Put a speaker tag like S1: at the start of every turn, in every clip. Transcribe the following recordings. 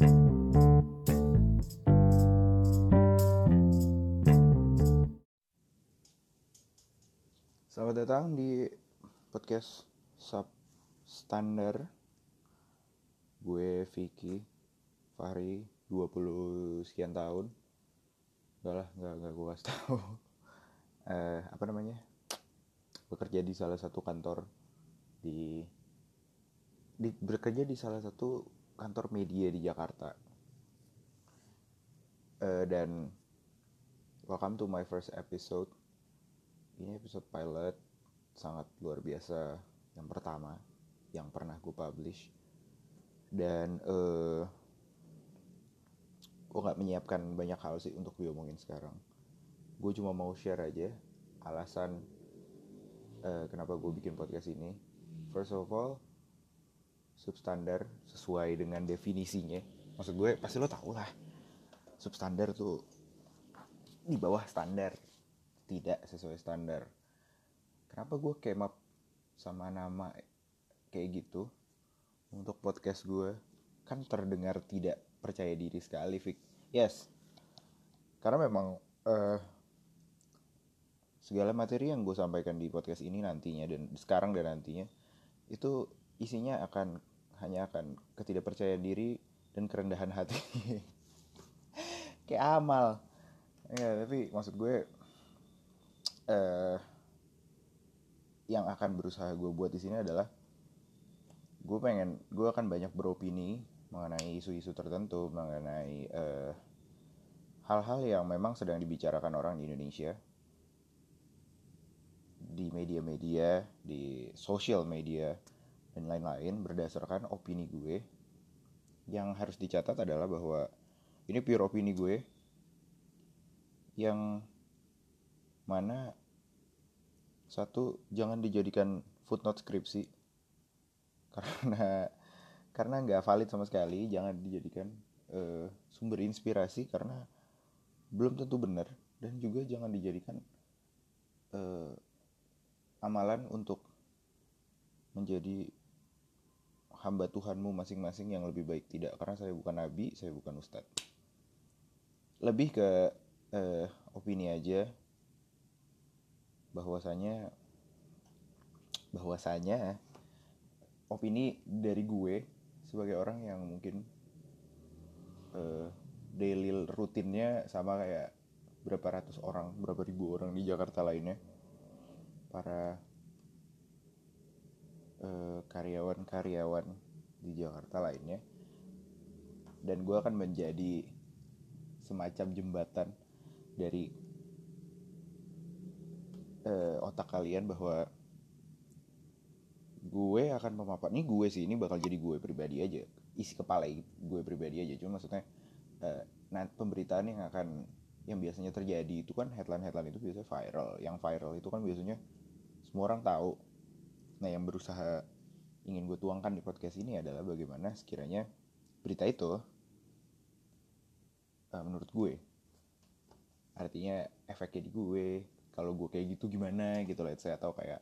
S1: Selamat datang di podcast Substandard Gue Vicky Fahri 20 sekian tahun. Udah lah, gak, gak gue kasih tau eh, Apa namanya? Bekerja di salah satu kantor Di, di Bekerja di salah satu kantor media di Jakarta. Eh, Dan Welcome to my first episode. Ini episode pilot sangat luar biasa. Yang pertama yang pernah gue publish. Dan uh, gue nggak menyiapkan banyak hal sih untuk diomongin sekarang. Gue cuma mau share aja alasan uh, kenapa gue bikin podcast ini. First of all substandar sesuai dengan definisinya. Maksud gue pasti lo tau lah. Substandar tuh di bawah standar. Tidak sesuai standar. Kenapa gue up sama nama kayak gitu? Untuk podcast gue kan terdengar tidak percaya diri sekali Vic yes. Karena memang uh, segala materi yang gue sampaikan di podcast ini nantinya dan sekarang dan nantinya itu isinya akan hanya akan ketidakpercayaan diri dan kerendahan hati. Kayak amal. Ya tapi maksud gue uh, yang akan berusaha gue buat di sini adalah gue pengen gue akan banyak beropini mengenai isu-isu tertentu mengenai hal hal-hal yang memang sedang dibicarakan orang di Indonesia di media-media di sosial media dan lain-lain berdasarkan opini gue yang harus dicatat adalah bahwa ini pure opini gue yang mana satu jangan dijadikan footnote skripsi. Karena karena nggak valid sama sekali jangan dijadikan uh, sumber inspirasi karena belum tentu benar. Dan juga jangan dijadikan uh, amalan untuk menjadi hamba Tuhanmu masing-masing yang lebih baik. Tidak karena saya bukan nabi saya bukan ustadz. Lebih ke uh, opini aja. Bahwasanya bahwasanya opini dari gue sebagai orang yang mungkin uh, daily rutinnya sama kayak berapa ratus orang, berapa ribu orang di Jakarta lainnya, para karyawan karyawan-karyawan di Jakarta lainnya, dan gue akan menjadi semacam jembatan dari uh, otak kalian bahwa gue akan memaparkan ini gue sih ini bakal jadi gue pribadi aja. Isi kepala gue pribadi aja. Cuma maksudnya uh, pemberitaan yang akan yang biasanya terjadi itu kan headline headline itu biasanya viral. Yang viral itu kan biasanya semua orang tahu nah yang berusaha ingin gue tuangkan di podcast ini adalah bagaimana sekiranya berita itu uh, menurut gue artinya efeknya di gue kalau gue kayak gitu gimana gitu let's say atau kayak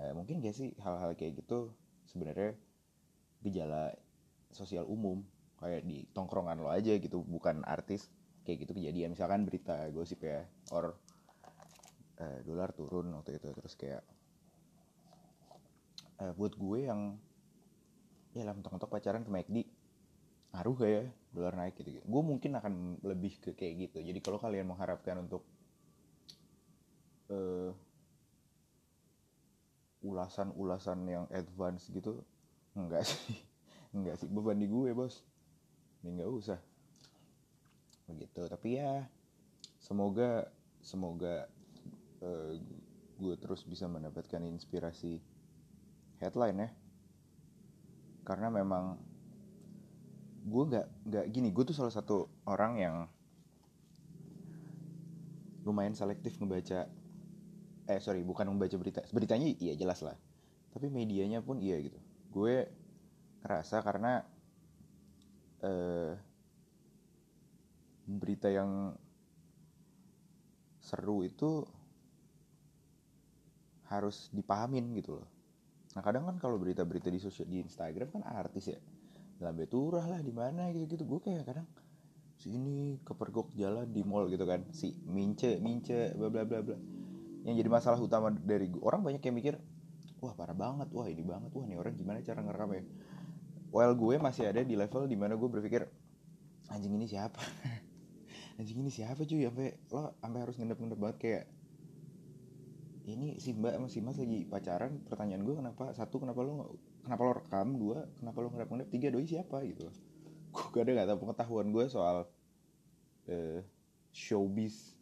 S1: eh, mungkin gak sih hal-hal kayak gitu sebenarnya gejala sosial umum kayak di tongkrongan lo aja gitu bukan artis kayak gitu kejadian. Misalkan berita gosip ya or eh, dolar turun waktu itu terus kayak eh, buat gue yang ya lah mentok-mentok pacaran ke McD ngaruh kayak dolar naik gitu, gitu. gue mungkin akan lebih ke kayak gitu. Jadi kalau kalian mengharapkan untuk uh, ulasan-ulasan yang advance gitu enggak sih. Enggak sih. Beban di gue bos. Ini nggak usah. Begitu. Tapi ya semoga semoga uh, gue terus bisa mendapatkan inspirasi headline ya. Karena memang gue nggak nggak gini gue tuh salah satu orang yang lumayan selektif ngebaca eh sorry bukan membaca berita. Beritanya iya jelas lah. Tapi medianya pun iya gitu. Gue ngerasa karena eh, berita yang seru itu harus dipahamin gitu loh nah kadang kan kalau berita-berita di sosial di Instagram kan artis ya. Lambe turah lah di mana gitu gitu gue kayak kadang sini kepergok jalan di mall gitu kan. Si mince mince bla bla bla bla. Yang jadi masalah utama dari gue orang banyak yang mikir wah parah banget wah ini banget wah nih orang gimana cara ngerekam ya? Well gue masih ada di level di mana gue berpikir anjing ini siapa? Anjing ini siapa cuy? Sampai lo sampai harus ngendep ngendep banget kayak ini si mbak sama si mas lagi pacaran pertanyaan gue kenapa? Satu kenapa lo kenapa lo rekam? Dua kenapa lo ngendep ngendep tiga doi siapa? Gitu. Gue kadang nggak tahu pengetahuan gue soal uh, showbiz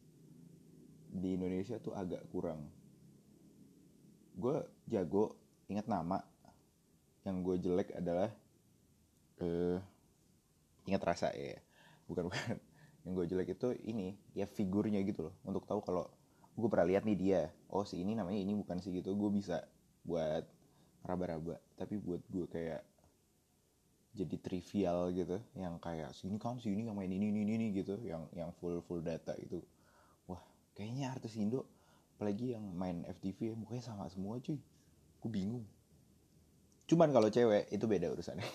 S1: di Indonesia tuh agak kurang. Gue jago ingat nama. Yang gue jelek adalah uh, ingat rasa ya. Bukan bukan. Yang gue jelek itu ini ya figurnya gitu loh. Untuk tahu kalau gue pernah lihat nih dia. Oh si ini namanya ini bukan sih gitu. Gue bisa buat raba-raba. Tapi buat gue kayak jadi trivial gitu. Yang kayak sini kan sini yang main ini ini ini gitu. Yang yang full full data itu wah kayaknya artis Indo apalagi yang main FTV ya mukanya sama semua cuy. Gue bingung. Cuman kalau cewek itu beda urusannya.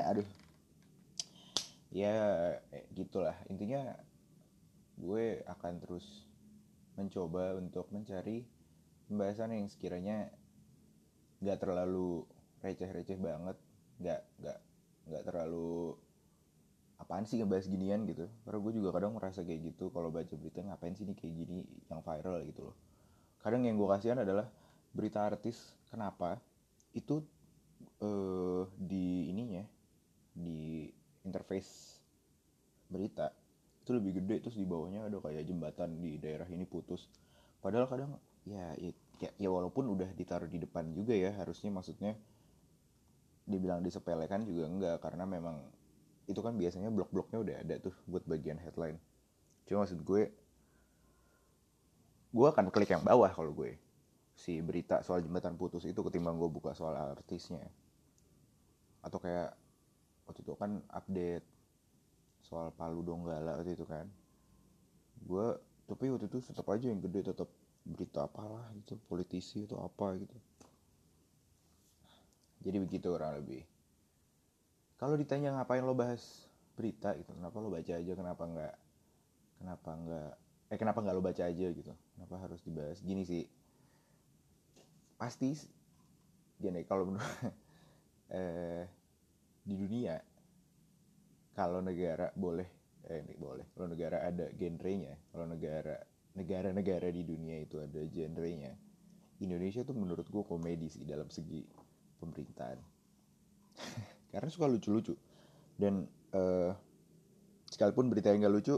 S1: Aduh. Ya gitulah. Intinya gue akan terus mencoba untuk mencari pembahasan yang sekiranya nggak terlalu receh-receh banget nggak nggak nggak terlalu apaan sih ngebahas ginian gitu. Karena gue juga kadang merasa kayak gitu kalau baca berita ngapain sih nih kayak gini yang viral gitu loh. Kadang yang gue kasihan adalah berita artis kenapa itu uh, di ininya di interface berita itu lebih gede terus di bawahnya ada kayak jembatan di daerah ini putus. Padahal kadang ya ya, ya walaupun udah ditaruh di depan juga ya harusnya maksudnya dibilang disepelekan juga enggak karena memang itu kan biasanya blok-bloknya udah ada tuh buat bagian headline. Cuma maksud gue gue akan klik yang bawah kalau gue si berita soal jembatan putus itu ketimbang gue buka soal artisnya. Atau kayak waktu itu kan update soal Palu Donggala waktu itu kan. Gue tapi waktu itu tetap aja yang gede tetap berita apalah gitu politisi itu apa gitu. Jadi begitu orang lebih. Kalau ditanya ngapain lo bahas berita gitu kenapa lo baca aja kenapa enggak kenapa enggak eh kenapa enggak lo baca aja gitu kenapa harus dibahas? Gini sih. Pasti gini kalau menurut eh, di dunia kalau negara boleh eh ini boleh. Kalau negara ada genrenya kalau negara negara-negara di dunia itu ada genrenya Indonesia tuh menurut gue komedi sih dalam segi pemerintahan. Karena suka lucu-lucu. Dan uh, sekalipun berita yang gak lucu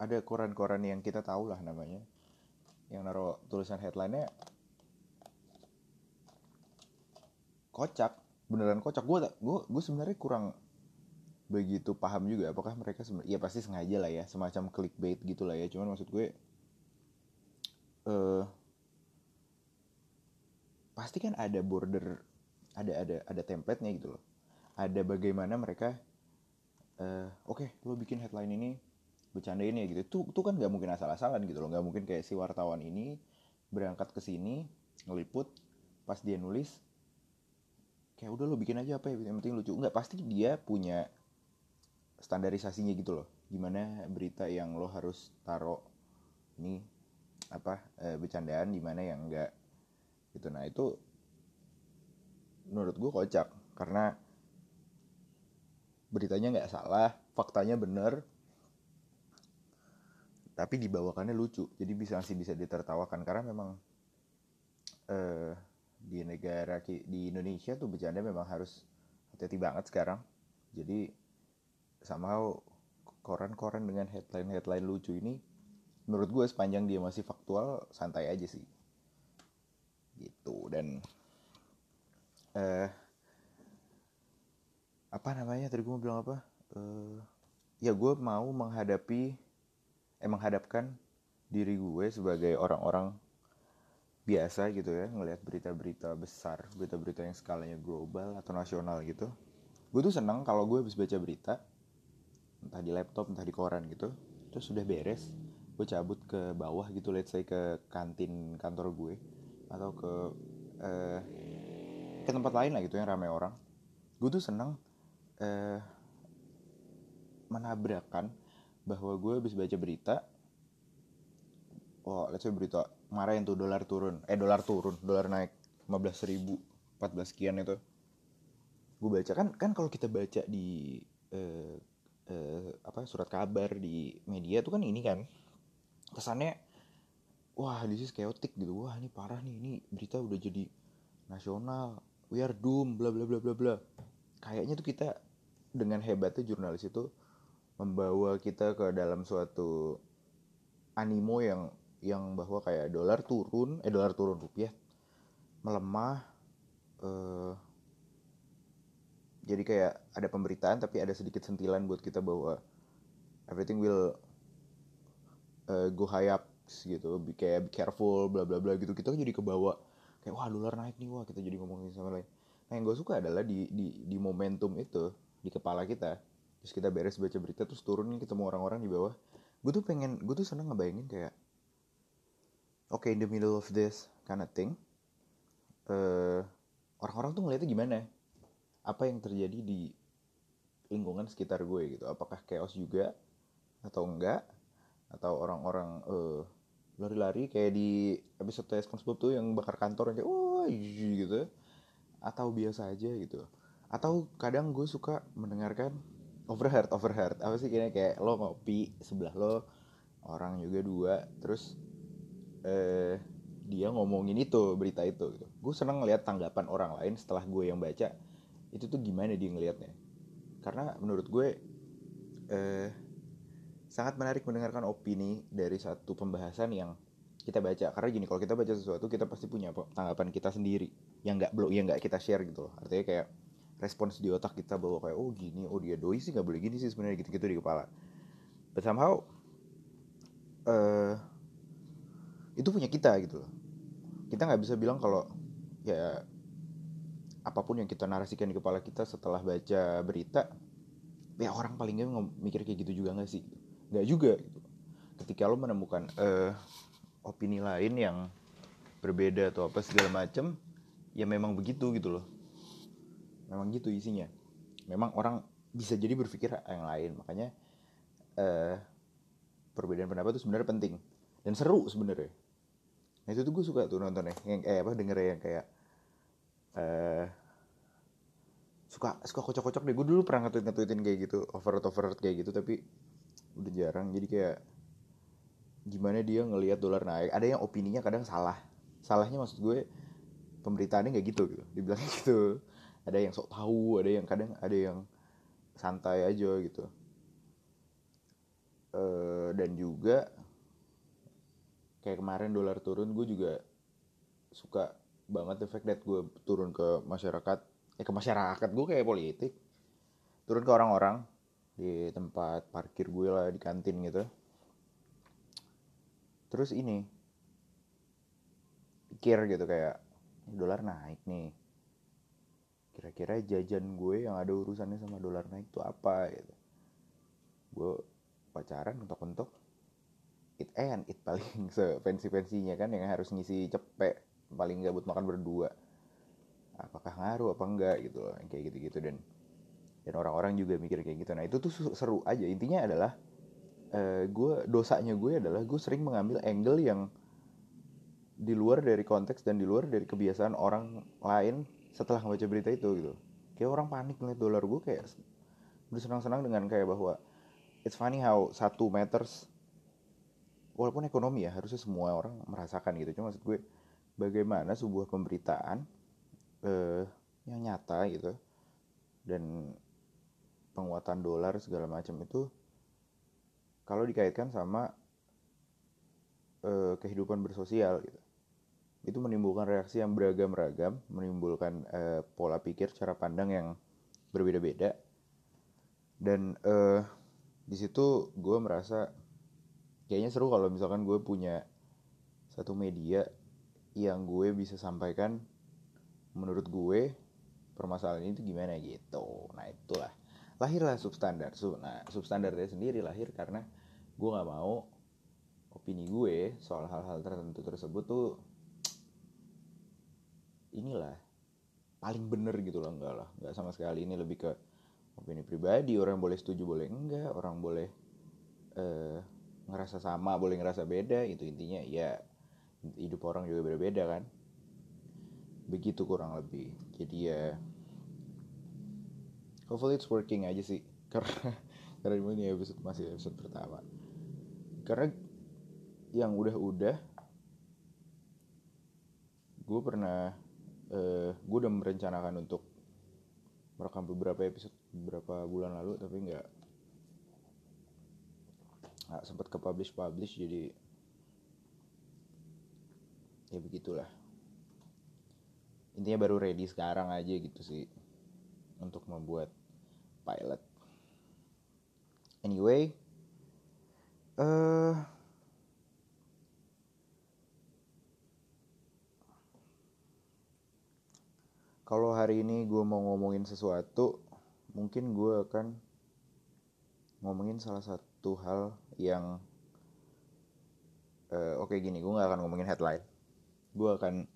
S1: ada koran-koran yang kita tahu lah namanya. Yang naruh tulisan headline-nya kocak. Beneran kocak. Gue gue gue sebenarnya kurang begitu paham juga apakah mereka sebenarnya ya pasti sengaja lah ya semacam clickbait gitu lah ya. Cuman maksud gue uh, pasti kan ada border ada ada ada template-nya gitu loh. Ada bagaimana mereka uh, oke okay, lo bikin headline ini bercandain ya gitu. Tuh tuh kan nggak mungkin asal-asalan gitu loh. Nggak mungkin kayak si wartawan ini berangkat ke sini ngeliput pas dia nulis kayak udah lo bikin aja apa ya yang penting lucu. Nggak pasti dia punya standarisasinya gitu loh. Gimana berita yang lo harus taruh ini apa e, bercandaan gimana yang enggak gitu. Nah itu menurut gue kocak karena beritanya nggak salah faktanya bener tapi dibawakannya lucu. Jadi bisa masih bisa ditertawakan karena memang eh, di negara di Indonesia tuh bercanda memang harus hati-hati banget sekarang. Jadi somehow koran-koran dengan headline-headline lucu ini menurut gue sepanjang dia masih faktual santai aja sih. Gitu dan eh apa namanya tadi gue bilang apa? Uh, ya gue mau menghadapi eh menghadapkan diri gue sebagai orang-orang biasa gitu ya ngelihat berita-berita besar berita-berita yang skalanya global atau nasional gitu. Gue tuh seneng kalau gue habis baca berita entah di laptop entah di koran gitu terus sudah beres gue cabut ke bawah gitu let's say ke kantin kantor gue atau ke uh, ke tempat lain lah gitu yang ramai orang. Gue tuh seneng uh, menabrakkan bahwa gue habis baca berita oh let's say berita kemarin tuh dolar turun eh dolar turun dolar naik 15 ribu 14 sekian itu. Gue baca kan kan kalau kita baca di uh, uh, apa surat kabar di media tuh kan ini kan kesannya wah this is chaotic gitu. Wah ini parah nih ini berita udah jadi nasional we are doom bla bla bla bla bla. Kayaknya tuh kita dengan hebatnya jurnalis itu membawa kita ke dalam suatu animo yang yang bahwa kayak dolar turun eh dolar turun rupiah melemah eh, jadi kayak ada pemberitaan tapi ada sedikit sentilan buat kita bahwa everything will uh, go high up gitu. Be, kayak be careful bla bla bla gitu. Kita jadi kebawa kayak wah dolar naik nih wah kita jadi ngomongin sama lain. Nah yang gue suka adalah di di di momentum itu di kepala kita terus kita beres baca berita terus turun nih ketemu orang-orang di bawah. Gue tuh pengen gue tuh seneng ngebayangin kayak oke okay, in the middle of this kind of thing uh, orang-orang tuh ngeliatnya gimana apa yang terjadi di lingkungan sekitar gue gitu? Apakah chaos juga atau enggak? Atau orang-orang uh, lari-lari kayak di episode SpongeBob tuh yang bakar kantor kayak wah gitu. Atau biasa aja gitu. Atau kadang gue suka mendengarkan overheard overheard. Apa sih kayak lo ngopi sebelah lo orang juga dua terus eh dia ngomongin itu berita itu gitu. gue seneng ngeliat tanggapan orang lain setelah gue yang baca itu tuh gimana dia ngelihatnya karena menurut gue eh sangat menarik mendengarkan opini dari satu pembahasan yang kita baca. Karena gini kalau kita baca sesuatu kita pasti punya tanggapan kita sendiri. Yang nggak belum yang nggak kita share gitu loh. Artinya kayak respons di otak kita bahwa kayak oh gini oh dia doi sih nggak boleh gini sih sebenarnya gitu-gitu di kepala. But somehow uh, itu punya kita gitu loh. Kita nggak bisa bilang kalau ya apa pun yang kita narasikan di kepala kita setelah baca berita ya orang paling nggak mikir kayak gitu juga nggak sih? Nggak juga gitu. Ketika lo menemukan uh, opini lain yang berbeda atau apa segala macem ya memang begitu gitu loh. Memang gitu isinya. Memang orang bisa jadi berpikir yang lain. Makanya uh, perbedaan pendapat itu sebenarnya penting dan seru sebenarnya. Nah itu tuh gue suka tuh nonton ya yang kayak apa denger yang kayak uh, suka suka kocok-kocok deh. Gue dulu pernah ngetweet ngetweetin kayak gitu overheard overheard kayak gitu tapi udah jarang. Jadi kayak gimana dia ngelihat dolar naik? Ada yang opininya kadang salah. Salahnya maksud gue pemberitaannya nggak gitu gitu. Dibilang gitu. Ada yang sok tahu ada yang kadang ada yang santai aja gitu. E, dan juga kayak kemarin dolar turun gue juga suka banget efek that gue turun ke masyarakat eh ke masyarakat gue kayak politik. Turun ke orang-orang di tempat parkir gue lah di kantin gitu. Terus ini pikir gitu kayak dolar naik nih. Kira-kira jajan gue yang ada urusannya sama dolar naik itu apa? Gitu. Gue pacaran untuk-untuk it and it paling sepensi-pensinya kan yang harus ngisi cepet paling gak buat makan berdua. Apakah ngaruh apa enggak gitu kayak gitu-gitu. Dan dan orang-orang juga mikir kayak gitu. Nah itu tuh seru aja. Intinya adalah uh, gue dosanya gue adalah gue sering mengambil angle yang di luar dari konteks dan di luar dari kebiasaan orang lain setelah membaca berita itu gitu. Kayak orang panik ngeliat dolar gue kayak udah senang-senang dengan kayak bahwa it's funny how satu meters walaupun ekonomi ya harusnya semua orang merasakan gitu. Cuma maksud gue bagaimana sebuah pemberitaan eh, yang nyata gitu dan penguatan dolar segala macam itu kalau dikaitkan sama eh, kehidupan bersosial gitu itu menimbulkan reaksi yang beragam-ragam, menimbulkan uh, pola pikir, cara pandang yang berbeda-beda. Dan uh, di situ gue merasa kayaknya seru kalau misalkan gue punya satu media yang gue bisa sampaikan menurut gue permasalahan ini tuh gimana gitu. Nah itulah. Lahirlah substandar. Nah substandarnya sendiri lahir karena gue nggak mau opini gue soal hal-hal tertentu tersebut tuh inilah paling bener gitu loh. Enggak lah enggak sama sekali. Ini lebih ke opini pribadi. Orang boleh setuju boleh enggak. Orang boleh uh, ngerasa sama boleh ngerasa beda. Itu intinya ya hidup orang juga beda-beda kan? Begitu kurang lebih. Jadi ya hopefully it's working aja sih. Karena karena ini episode masih episode pertama. Karena yang udah-udah gue pernah uh, gue udah merencanakan untuk merekam beberapa episode beberapa bulan lalu tapi nggak nggak sempat ke publish publish jadi ya begitulah. Intinya baru ready sekarang aja gitu sih untuk membuat pilot. Anyway uh, kalau hari ini gue mau ngomongin sesuatu mungkin gue akan ngomongin salah satu hal yang uh, oke okay, gini gue gak akan ngomongin headline gue akan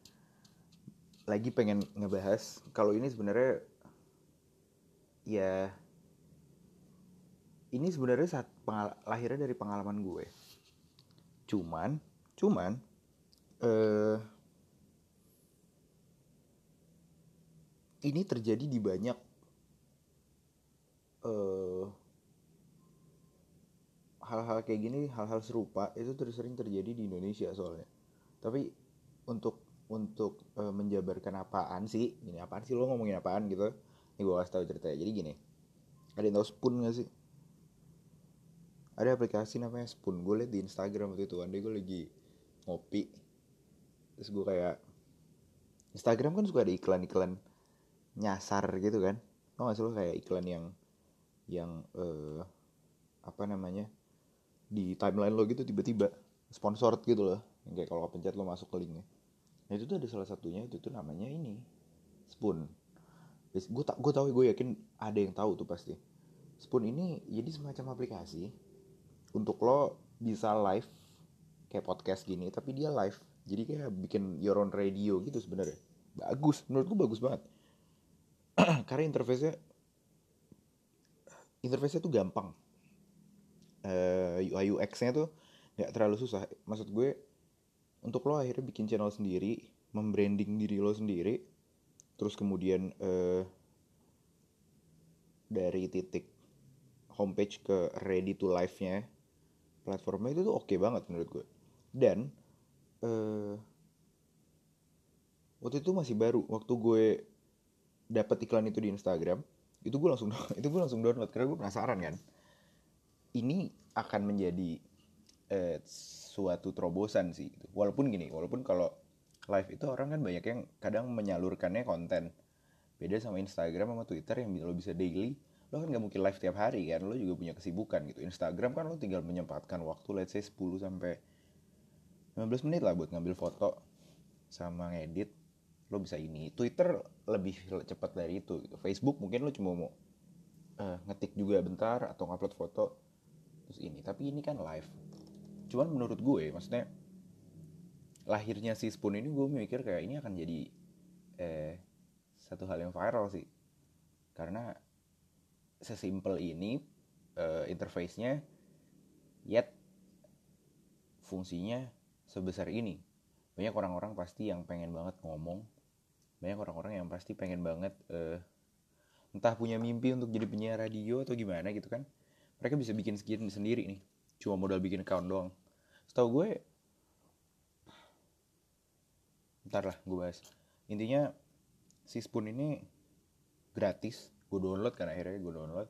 S1: lagi pengen ngebahas kalau ini sebenarnya ya ini sebenarnya saat lahirnya dari pengalaman gue. Cuman cuman uh, ini terjadi di banyak eh, hal-hal kayak gini hal-hal serupa itu terus sering terjadi di Indonesia soalnya. Tapi untuk untuk uh, menjabarkan apaan sih? Ini apaan sih? Lo ngomongin apaan gitu? Ini gue kasih tahu ceritanya. Jadi gini ada yang tau spoon gak sih? Ada aplikasi namanya spoon. Gue liat di Instagram waktu itu. Andai gue lagi ngopi terus gue kayak Instagram kan suka ada iklan-iklan nyasar gitu kan? Tau gak sih lo kayak iklan yang yang uh, apa namanya? Di timeline lo gitu tiba-tiba sponsored gitu loh. Yang kayak kalau pencet lo masuk ke linknya nah itu tuh ada salah satunya itu tuh namanya ini spoon. Gue tak gue tahu gue yakin ada yang tahu tuh pasti. Spoon ini jadi semacam aplikasi untuk lo bisa live kayak podcast gini tapi dia live. Jadi kayak bikin your own radio gitu sebenarnya. Bagus menurut gue bagus banget. Karena interface-nya interface-nya tuh gampang. Uh, eh, UI UX-nya tuh nggak terlalu susah. Maksud gue untuk lo akhirnya bikin channel sendiri membranding diri lo sendiri terus kemudian uh, dari titik homepage ke ready to live-nya platformnya itu tuh oke okay banget menurut gue. Dan uh, waktu itu masih baru waktu gue dapat iklan itu di Instagram itu gue langsung itu gue langsung download karena gue penasaran kan. Ini akan menjadi eh, suatu terobosan sih gitu. walaupun gini walaupun kalau live itu orang kan banyak yang kadang menyalurkannya konten. Beda sama Instagram sama Twitter yang lo bisa daily lo kan gak mungkin live tiap hari kan lo juga punya kesibukan gitu. Instagram kan lo tinggal menyempatkan waktu let's say 10 sampai 15 menit lah buat ngambil foto sama ngedit lo bisa ini. Twitter lebih cepat dari itu gitu. Facebook mungkin lo cuma mau uh, ngetik juga bentar atau ngupload foto terus ini. Tapi ini kan live cuman menurut gue maksudnya lahirnya si Spoon ini gue mikir kayak ini akan jadi eh, satu hal yang viral sih. Karena sesimpel ini uh, interface-nya yet fungsinya sebesar ini. Banyak orang-orang pasti yang pengen banget ngomong. Banyak orang-orang yang pasti pengen banget uh, entah punya mimpi untuk jadi penyiar radio atau gimana gitu kan. Mereka bisa bikin skin sendiri nih. Cuma modal bikin account doang setahu gue ntar lah gue bahas. Intinya si spoon ini gratis gue download kan akhirnya gue download.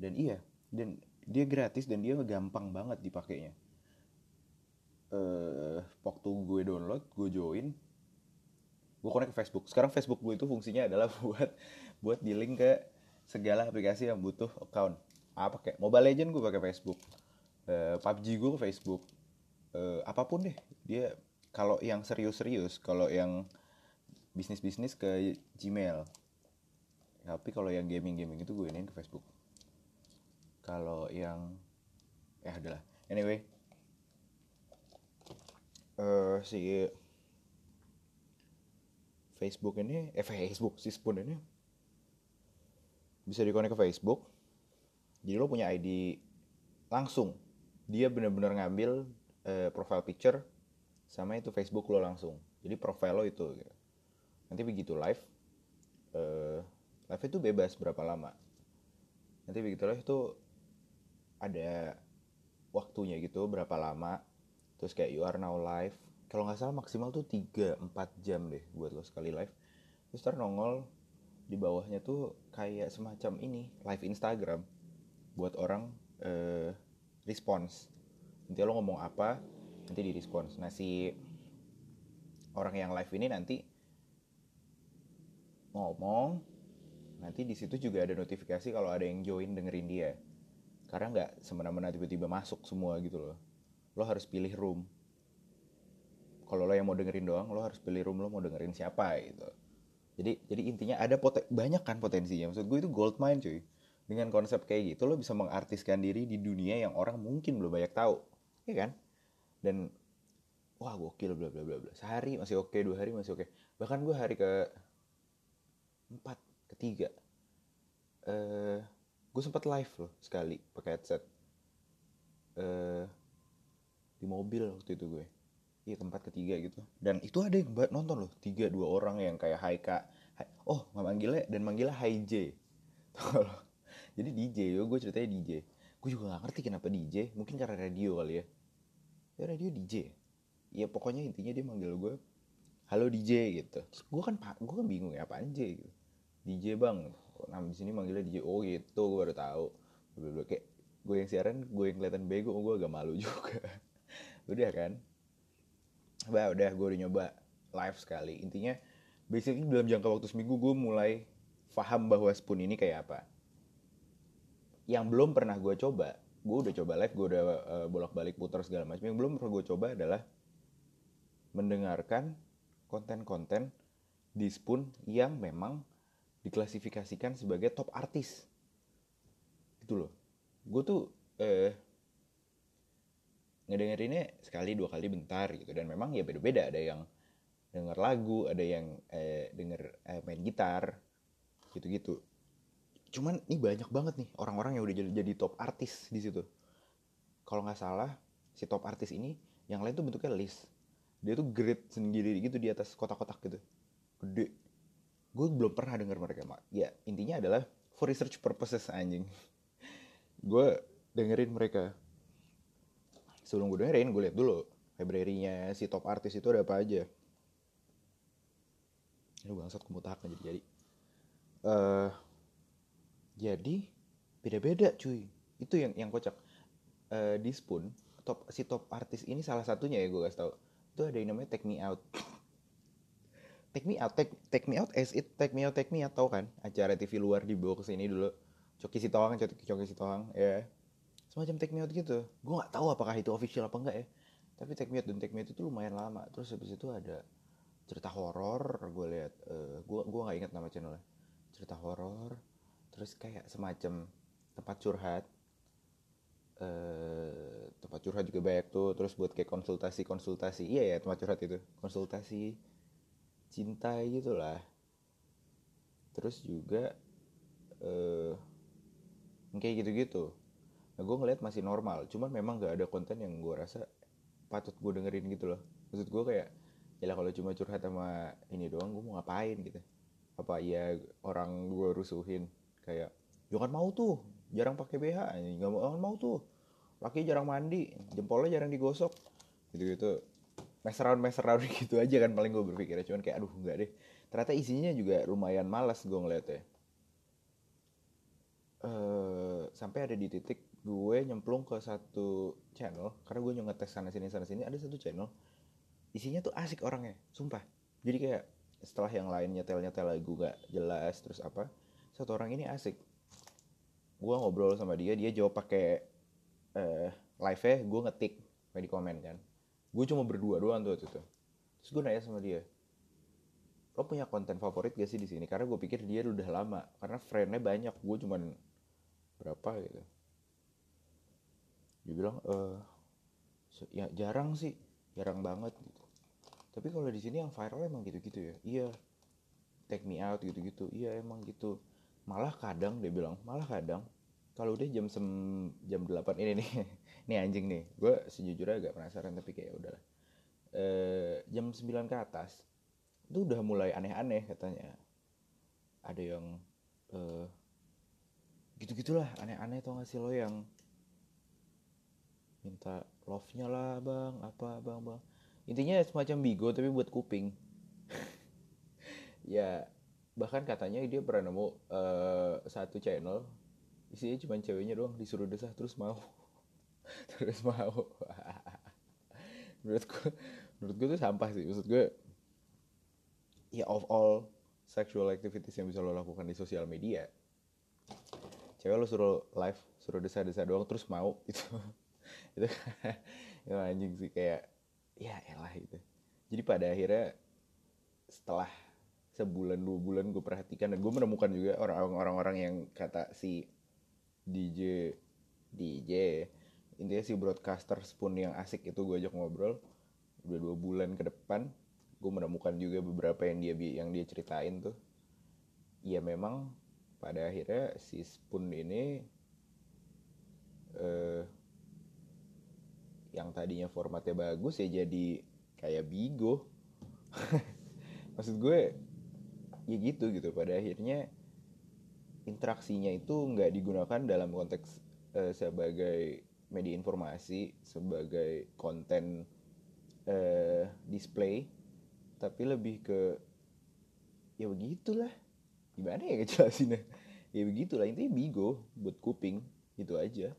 S1: Dan iya dan dia gratis dan dia gampang banget dipakainya. Uh, waktu gue download gue join gue connect ke Facebook. Sekarang Facebook gue itu fungsinya adalah buat buat di link ke segala aplikasi yang butuh account. Apa kayak Mobile Legend gue pakai Facebook uh, PUBG gue ke Facebook. Uh, apa pun deh dia kalau yang serius-serius kalau yang bisnis-bisnis ke Gmail. Tapi kalau yang gaming-gaming itu gue iniin ke Facebook. Kalau yang ya adalah anyway. Uh, si Facebook ini eh Facebook si Spoon ini bisa dikonek ke Facebook. Jadi lo punya ID langsung dia bener-bener ngambil uh, profile picture sama itu Facebook lo langsung. Jadi profile lo itu gitu. nanti begitu live uh, live itu bebas berapa lama. Nanti begitu live itu ada waktunya gitu berapa lama. Terus kayak you are now live. Kalau nggak salah maksimal tuh 3-4 jam deh buat lo sekali live. Terus ntar nongol di bawahnya tuh kayak semacam ini live Instagram. Buat orang uh, response nanti lo ngomong apa nanti di respons. Nah si orang yang live ini nanti ngomong nanti di situ juga ada notifikasi kalau ada yang join dengerin dia. Karena nggak semena-mena tiba-tiba masuk semua gitu loh. Lo harus pilih room. Kalau lo yang mau dengerin doang lo harus pilih room lo mau dengerin siapa gitu. Jadi jadi intinya ada poten banyak kan potensinya. Maksud gue itu gold mine cuy dengan konsep kayak gitu lo bisa mengartiskan diri di dunia yang orang mungkin belum banyak tahu ya kan? Dan wah gokil bla bla bla bla. Sehari masih oke dua hari masih oke. Bahkan gue hari ke empat ketiga eh uh, gue sempat live loh sekali pakai headset. Uh, di mobil waktu itu gue. Iya tempat ketiga gitu. Dan itu ada yang nonton loh tiga dua orang yang kayak Hai Kak oh nggak manggilnya dan manggilnya Hai J jadi DJ yo gue ceritanya DJ gue juga gak ngerti kenapa DJ mungkin karena radio kali ya. Ya radio DJ ya pokoknya intinya dia manggil gue halo DJ gitu. Gue kan gue kan bingung ya apa aja gitu. DJ bang nama di sini manggilnya DJ oh gitu gue baru tahu. Kayak gue yang siaran gue yang kelihatan bego gue agak malu juga. Udah kan? Bah udah gue udah nyoba live sekali. Intinya basically dalam jangka waktu seminggu gue mulai paham bahwa spoon ini kayak apa yang belum pernah gue coba gue udah coba live gue udah uh, bolak-balik putar segala macam yang belum pernah gue coba adalah mendengarkan konten-konten di spoon yang memang diklasifikasikan sebagai top artis. Gitu loh. Gue tuh eh, ngedengerinnya sekali dua kali bentar gitu. Dan memang ya beda-beda ada yang denger lagu ada yang eh, denger eh, main gitar gitu-gitu cuman ini banyak banget nih orang-orang yang udah jadi, jadi top artis di situ. Kalau nggak salah si top artis ini yang lain tuh bentuknya list dia tuh grid sendiri gitu di atas kotak-kotak gitu. Gede. Gue belum pernah denger mereka mak. Ya intinya adalah for research purposes anjing. Gue dengerin mereka. Sebelum gue dengerin gue lihat dulu library-nya si top artis itu ada apa aja. Ini bangsat kemutak jadi jadi uh, jadi beda-beda cuy. Itu yang yang kocak. Uh, spoon top si top artis ini salah satunya ya gue kasih tau itu ada yang namanya take me out. Take me out take, take me out as it take me out take me out tau kan? Acara TV luar di bawah ke sini dulu. Coki Sitohang Coki, Coki Sitohang ya. Yeah semacam take me out gitu. Gue nggak tahu apakah itu official apa enggak ya. Tapi take me out dan take me out itu lumayan lama. Terus habis itu ada cerita horor gue lihat uh, gue gue nggak ingat nama channelnya. Cerita horor terus kayak semacam tempat curhat uh, tempat curhat juga banyak tuh. Terus buat kayak konsultasi konsultasi iya ya tempat curhat itu konsultasi cinta gitulah. Terus juga uh, kayak gitu-gitu. Nah gue ngeliat masih normal. Cuman memang gak ada konten yang gue rasa patut gue dengerin gitu loh. Maksud gue kayak ya kalau cuma curhat sama ini doang gue mau ngapain gitu? Apa ya orang gue rusuhin kayak jangan mau tuh jarang pakai BH nggak mau tuh. Laki jarang mandi jempolnya jarang digosok. Gitu gitu mess around gitu aja kan paling gue berpikir cuman kayak aduh enggak deh. Ternyata isinya juga lumayan malas gue ngeliatnya. Uh, sampai ada di titik gue nyemplung ke satu channel karena gue ngetes sana sini sana sini ada satu channel. Isinya tuh asik orangnya sumpah. Jadi kayak setelah yang lain nyetel nyetel lagu gak jelas terus apa satu orang ini asik. Gue ngobrol sama dia dia jawab pakai uh, live nya gue ngetik di komen kan. Gue cuma berdua doang tuh itu. Terus gue nanya sama dia lo punya konten favorit gak sih di sini? Karena gue pikir dia udah lama karena friendnya banyak gue cuman berapa gitu. Dia bilang eh ya jarang sih jarang banget gitu. Tapi kalau di sini yang viral emang gitu-gitu ya. Iya take me out gitu-gitu. Iya emang gitu malah kadang dia bilang malah kadang kalau udah jam sem jam 8 ini nih ini anjing nih. Gue sejujurnya agak penasaran tapi kayak udahlah. E, jam 9 ke atas itu udah mulai aneh-aneh katanya. Ada yang e, gitu-gitulah aneh-aneh tau gak sih lo yang minta love-nya lah bang apa bang bang. Intinya semacam bigo tapi buat kuping. Ya bahkan katanya dia pernah nemu uh, satu channel isinya cuma ceweknya doang disuruh desah terus mau. Terus mau. Menurut gue menurut gue tuh sampah sih. Maksud gue ya of all sexual activities yang bisa lo lakukan di sosial media cewek lo suruh live suruh desah-desah doang terus mau. Itu itu itu anjing sih kayak ya elah itu. Jadi pada akhirnya setelah sebulan dua bulan gue perhatikan dan gue menemukan juga orang-orang yang kata si DJ DJ intinya si broadcaster pun yang asik itu gue ajak ngobrol. Udah dua bulan ke depan gue menemukan juga beberapa yang dia yang dia ceritain tuh. Ya memang pada akhirnya si Spoon ini eh, yang tadinya formatnya bagus ya jadi kayak Bigo. Maksud gue ya gitu gitu. Pada akhirnya interaksinya itu nggak digunakan dalam konteks uh, sebagai media informasi sebagai konten uh, display tapi lebih ke ya begitulah. Gimana ya ngejelasinnya ya begitulah. Intinya bigo buat kuping gitu aja.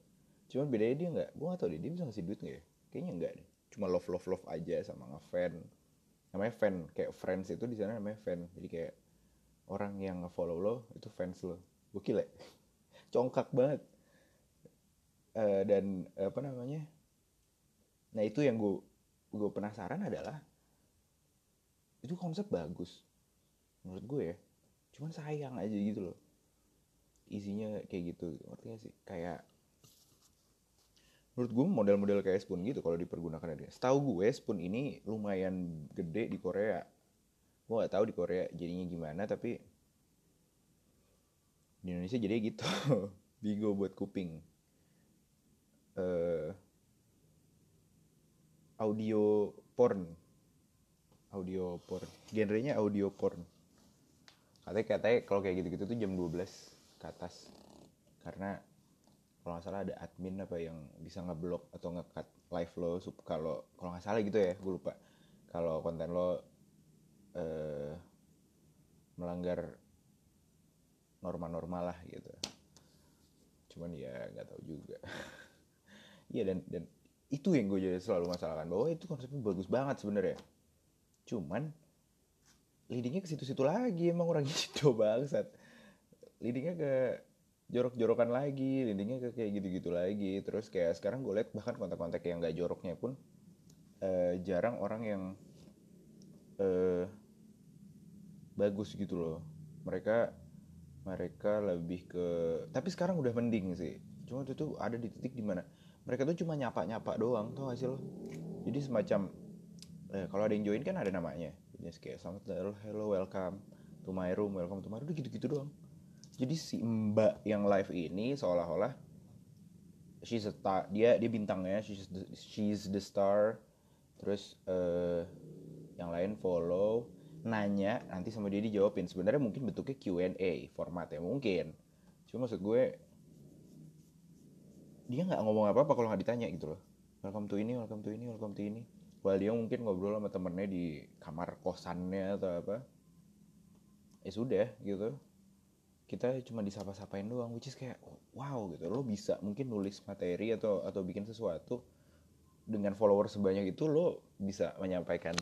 S1: Cuman bedanya dia nggak gue gak tau deh dia bisa ngasih duit nggak ya? Kayaknya nggak deh. Cuma love love love aja sama ngefan. Namanya fan kayak friends itu di sana namanya fan. Jadi kayak orang yang ngefollow lo itu fans lo. Gokil ya? Congkak banget. Uh, dan apa namanya? Nah itu yang gue gue penasaran adalah itu konsep bagus. Menurut gue ya. Cuman sayang aja gitu loh. Isinya kayak gitu. Gak sih? Kayak menurut gue model-model kayak spoon gitu kalau dipergunakan dia setahu gue spoon ini lumayan gede di Korea gue gak tahu di Korea jadinya gimana tapi di Indonesia jadi gitu. Bigo buat kuping. Uh, audio porn. Audio porn. Genrenya audio porn. Katanya katanya kalau kayak gitu-gitu tuh jam 12 ke atas. Karena kalau nggak salah ada admin apa yang bisa ngeblok atau ngecut live lo kalau kalau nggak salah gitu ya gue lupa. Kalau konten lo uh, melanggar norma-norma lah gitu. Cuman ya nggak tahu juga. Iya dan dan itu yang gue jadi selalu masalahkan bahwa itu konsepnya bagus banget sebenarnya. Cuman leadingnya ke situ-situ lagi emang orangnya coba bangsat. Leadingnya ke jorok-jorokan lagi leadingnya ke kayak gitu-gitu lagi. Terus kayak sekarang gue liat bahkan kontak-kontak yang gak joroknya pun uh, jarang orang yang uh, bagus gitu loh. Mereka mereka lebih ke tapi sekarang udah mending sih. Cuma itu tuh ada di titik di mana mereka tuh cuma nyapa nyapa doang tau gak sih lo? Jadi semacam eh, kalau ada yang join kan ada namanya. Jadi kayak selamat hello welcome to my room welcome to my room gitu gitu doang. Jadi si mbak yang live ini seolah-olah she's a star dia dia bintangnya she's the, she's the star. Terus uh, yang lain follow nanya nanti sama dia dijawabin. Sebenarnya mungkin bentuknya Q&A formatnya mungkin. Cuma maksud gue dia nggak ngomong apa apa kalau nggak ditanya gitu loh. Welcome to ini welcome to ini welcome to ini. While dia mungkin ngobrol sama temennya di kamar kosannya atau apa. Ya sudah gitu. Kita cuma disapa-sapain doang which is kayak wow gitu. Lo bisa mungkin nulis materi atau atau bikin sesuatu dengan follower sebanyak itu lo bisa menyampaikan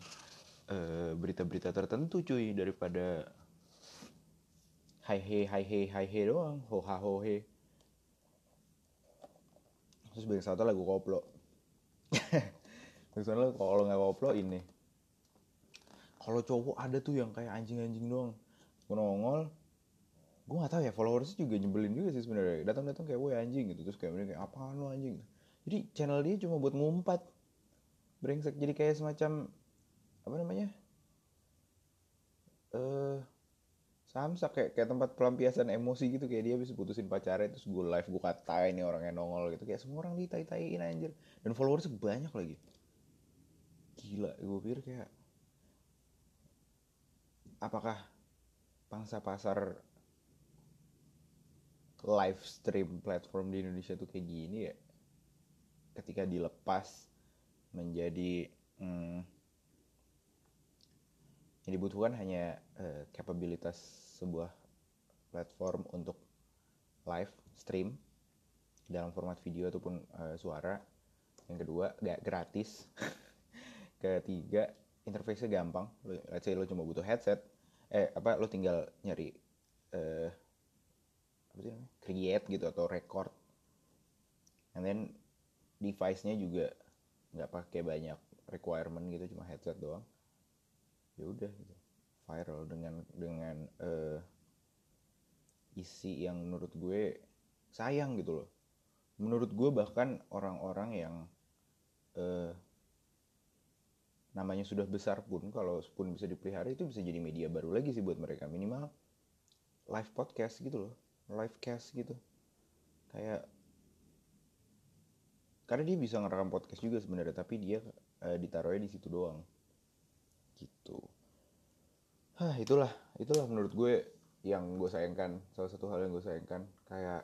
S1: uh, berita-berita tertentu cuy daripada hai he hai he hai he doang ho ha ho he. Terus bikin satu lagu koplo. Maksudnya kalau nggak koplo ini. Kalau cowok ada tuh yang kayak anjing-anjing doang. Nongol gue gak tahu ya followers juga nyebelin juga sih sebenarnya. Datang-datang kayak gue anjing gitu. Terus kayak kayak apaan lo anjing? Jadi channel dia cuma buat ngumpat. Brengsek. Jadi kayak semacam apa namanya? Eh uh, samsak kayak kayak tempat pelampiasan emosi gitu. Kayak dia bisa putusin pacarnya terus gue live gue katain nih orangnya nongol gitu. Kayak semua orang ditai-taiin anjir. Dan followers banyak lagi. Gila gue pikir kayak apakah pangsa pasar live stream platform di Indonesia tuh kayak gini ya? Ketika dilepas menjadi hmm, yang dibutuhkan hanya uh, kapabilitas sebuah platform untuk live stream dalam format video ataupun uh, suara. Yang kedua gak gratis. Ketiga interface gampang. Let's say lo cuma butuh headset eh apa lo tinggal nyari uh, apa sih namanya create gitu atau record. And then device-nya juga nggak pakai banyak requirement gitu cuma headset doang ya udah gitu. Viral dengan dengan uh, isi yang menurut gue sayang gitu loh. Menurut gue bahkan orang-orang yang uh, namanya sudah besar pun kalau pun bisa dipelihara itu bisa jadi media baru lagi sih buat mereka. Minimal live podcast gitu loh. Live cast gitu. Kayak karena dia bisa ngerekam podcast juga sebenarnya tapi dia uh, ditaruhnya di situ doang gitu. Hah, itulah itulah menurut gue yang gue sayangkan salah satu hal yang gue sayangkan kayak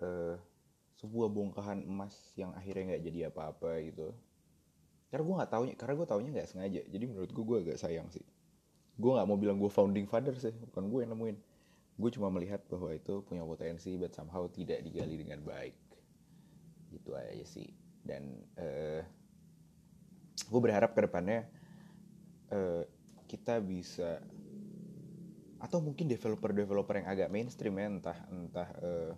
S1: uh, sebuah bongkahan emas yang akhirnya nggak jadi apa-apa gitu. Karena gue nggak taunya karena gue taunya nggak sengaja. Jadi menurut gue gue agak sayang sih. Gue nggak mau bilang gue founding father sih bukan gue yang nemuin. Gue cuma melihat bahwa itu punya potensi but somehow tidak digali dengan baik. Gitu aja sih. Dan uh, gue berharap ke depannya uh, kita bisa atau mungkin developer-developer yang agak mainstream ya entah entah uh,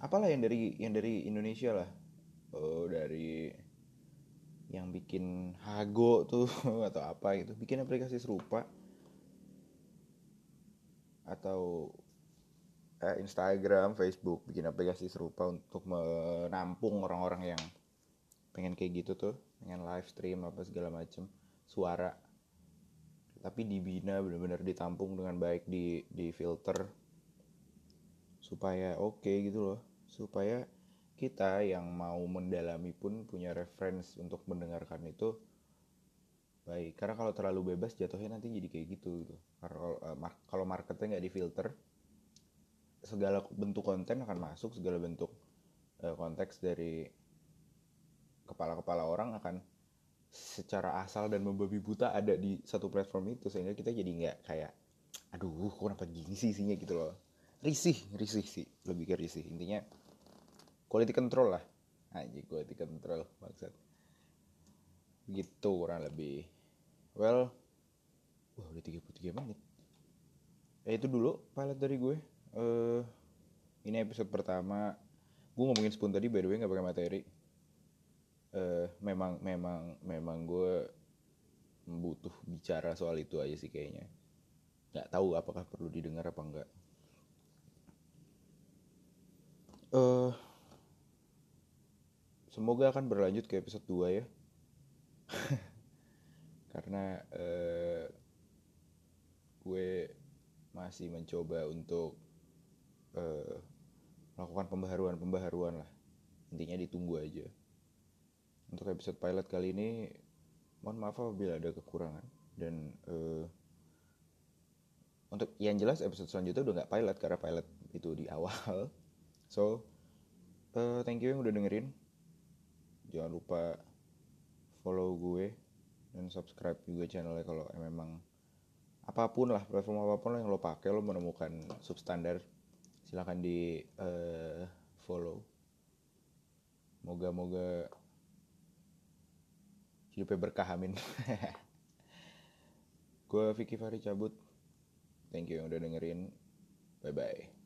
S1: apalah yang dari yang dari Indonesia lah. Oh dari yang bikin Hago tuh atau apa gitu. Bikin aplikasi serupa. Atau eh, Instagram, Facebook bikin aplikasi serupa untuk menampung orang-orang yang pengen kayak gitu tuh. Pengen live stream apa segala macem suara. Tapi dibina benar-benar ditampung dengan baik di di filter. Supaya oke okay gitu loh. Supaya kita yang mau mendalami pun punya reference untuk mendengarkan itu baik. Karena kalau terlalu bebas jatuhnya nanti jadi kayak gitu gitu. Kalau uh, kalau marketnya nggak difilter segala bentuk konten akan masuk segala bentuk uh, konteks dari kepala-kepala orang akan secara asal dan membabi buta ada di satu platform itu sehingga kita jadi nggak kayak aduh kok kenapa gini sih isinya? gitu loh. Risih risih sih lebih ke risih. Intinya quality control lah. Aja quality control maksud gitu kurang lebih. Well wah udah 33 menit. Ya itu dulu pilot dari gue. Uh, ini episode pertama. Gue ngomongin spoon tadi by the way nggak pakai materi uh, memang memang memang gue butuh bicara soal itu aja sih kayaknya. Nggak tahu apakah perlu didengar apa enggak. Uh, semoga akan berlanjut ke episode 2 ya. Karena uh, gue masih mencoba untuk uh, melakukan pembaharuan-pembaharuan lah. Intinya ditunggu aja untuk episode pilot kali ini mohon maaf apabila ada kekurangan. Dan uh, untuk yang jelas episode selanjutnya udah nggak pilot karena pilot itu di awal. So uh, thank you yang udah dengerin. Jangan lupa follow gue dan subscribe juga channelnya kalau memang apa pun lah platform apa pun yang lo pakai lo menemukan substandard silahkan di uh, follow. Moga-moga hidupnya berkah amin. Gue Vicky Fahri cabut. Thank you yang udah dengerin. Bye bye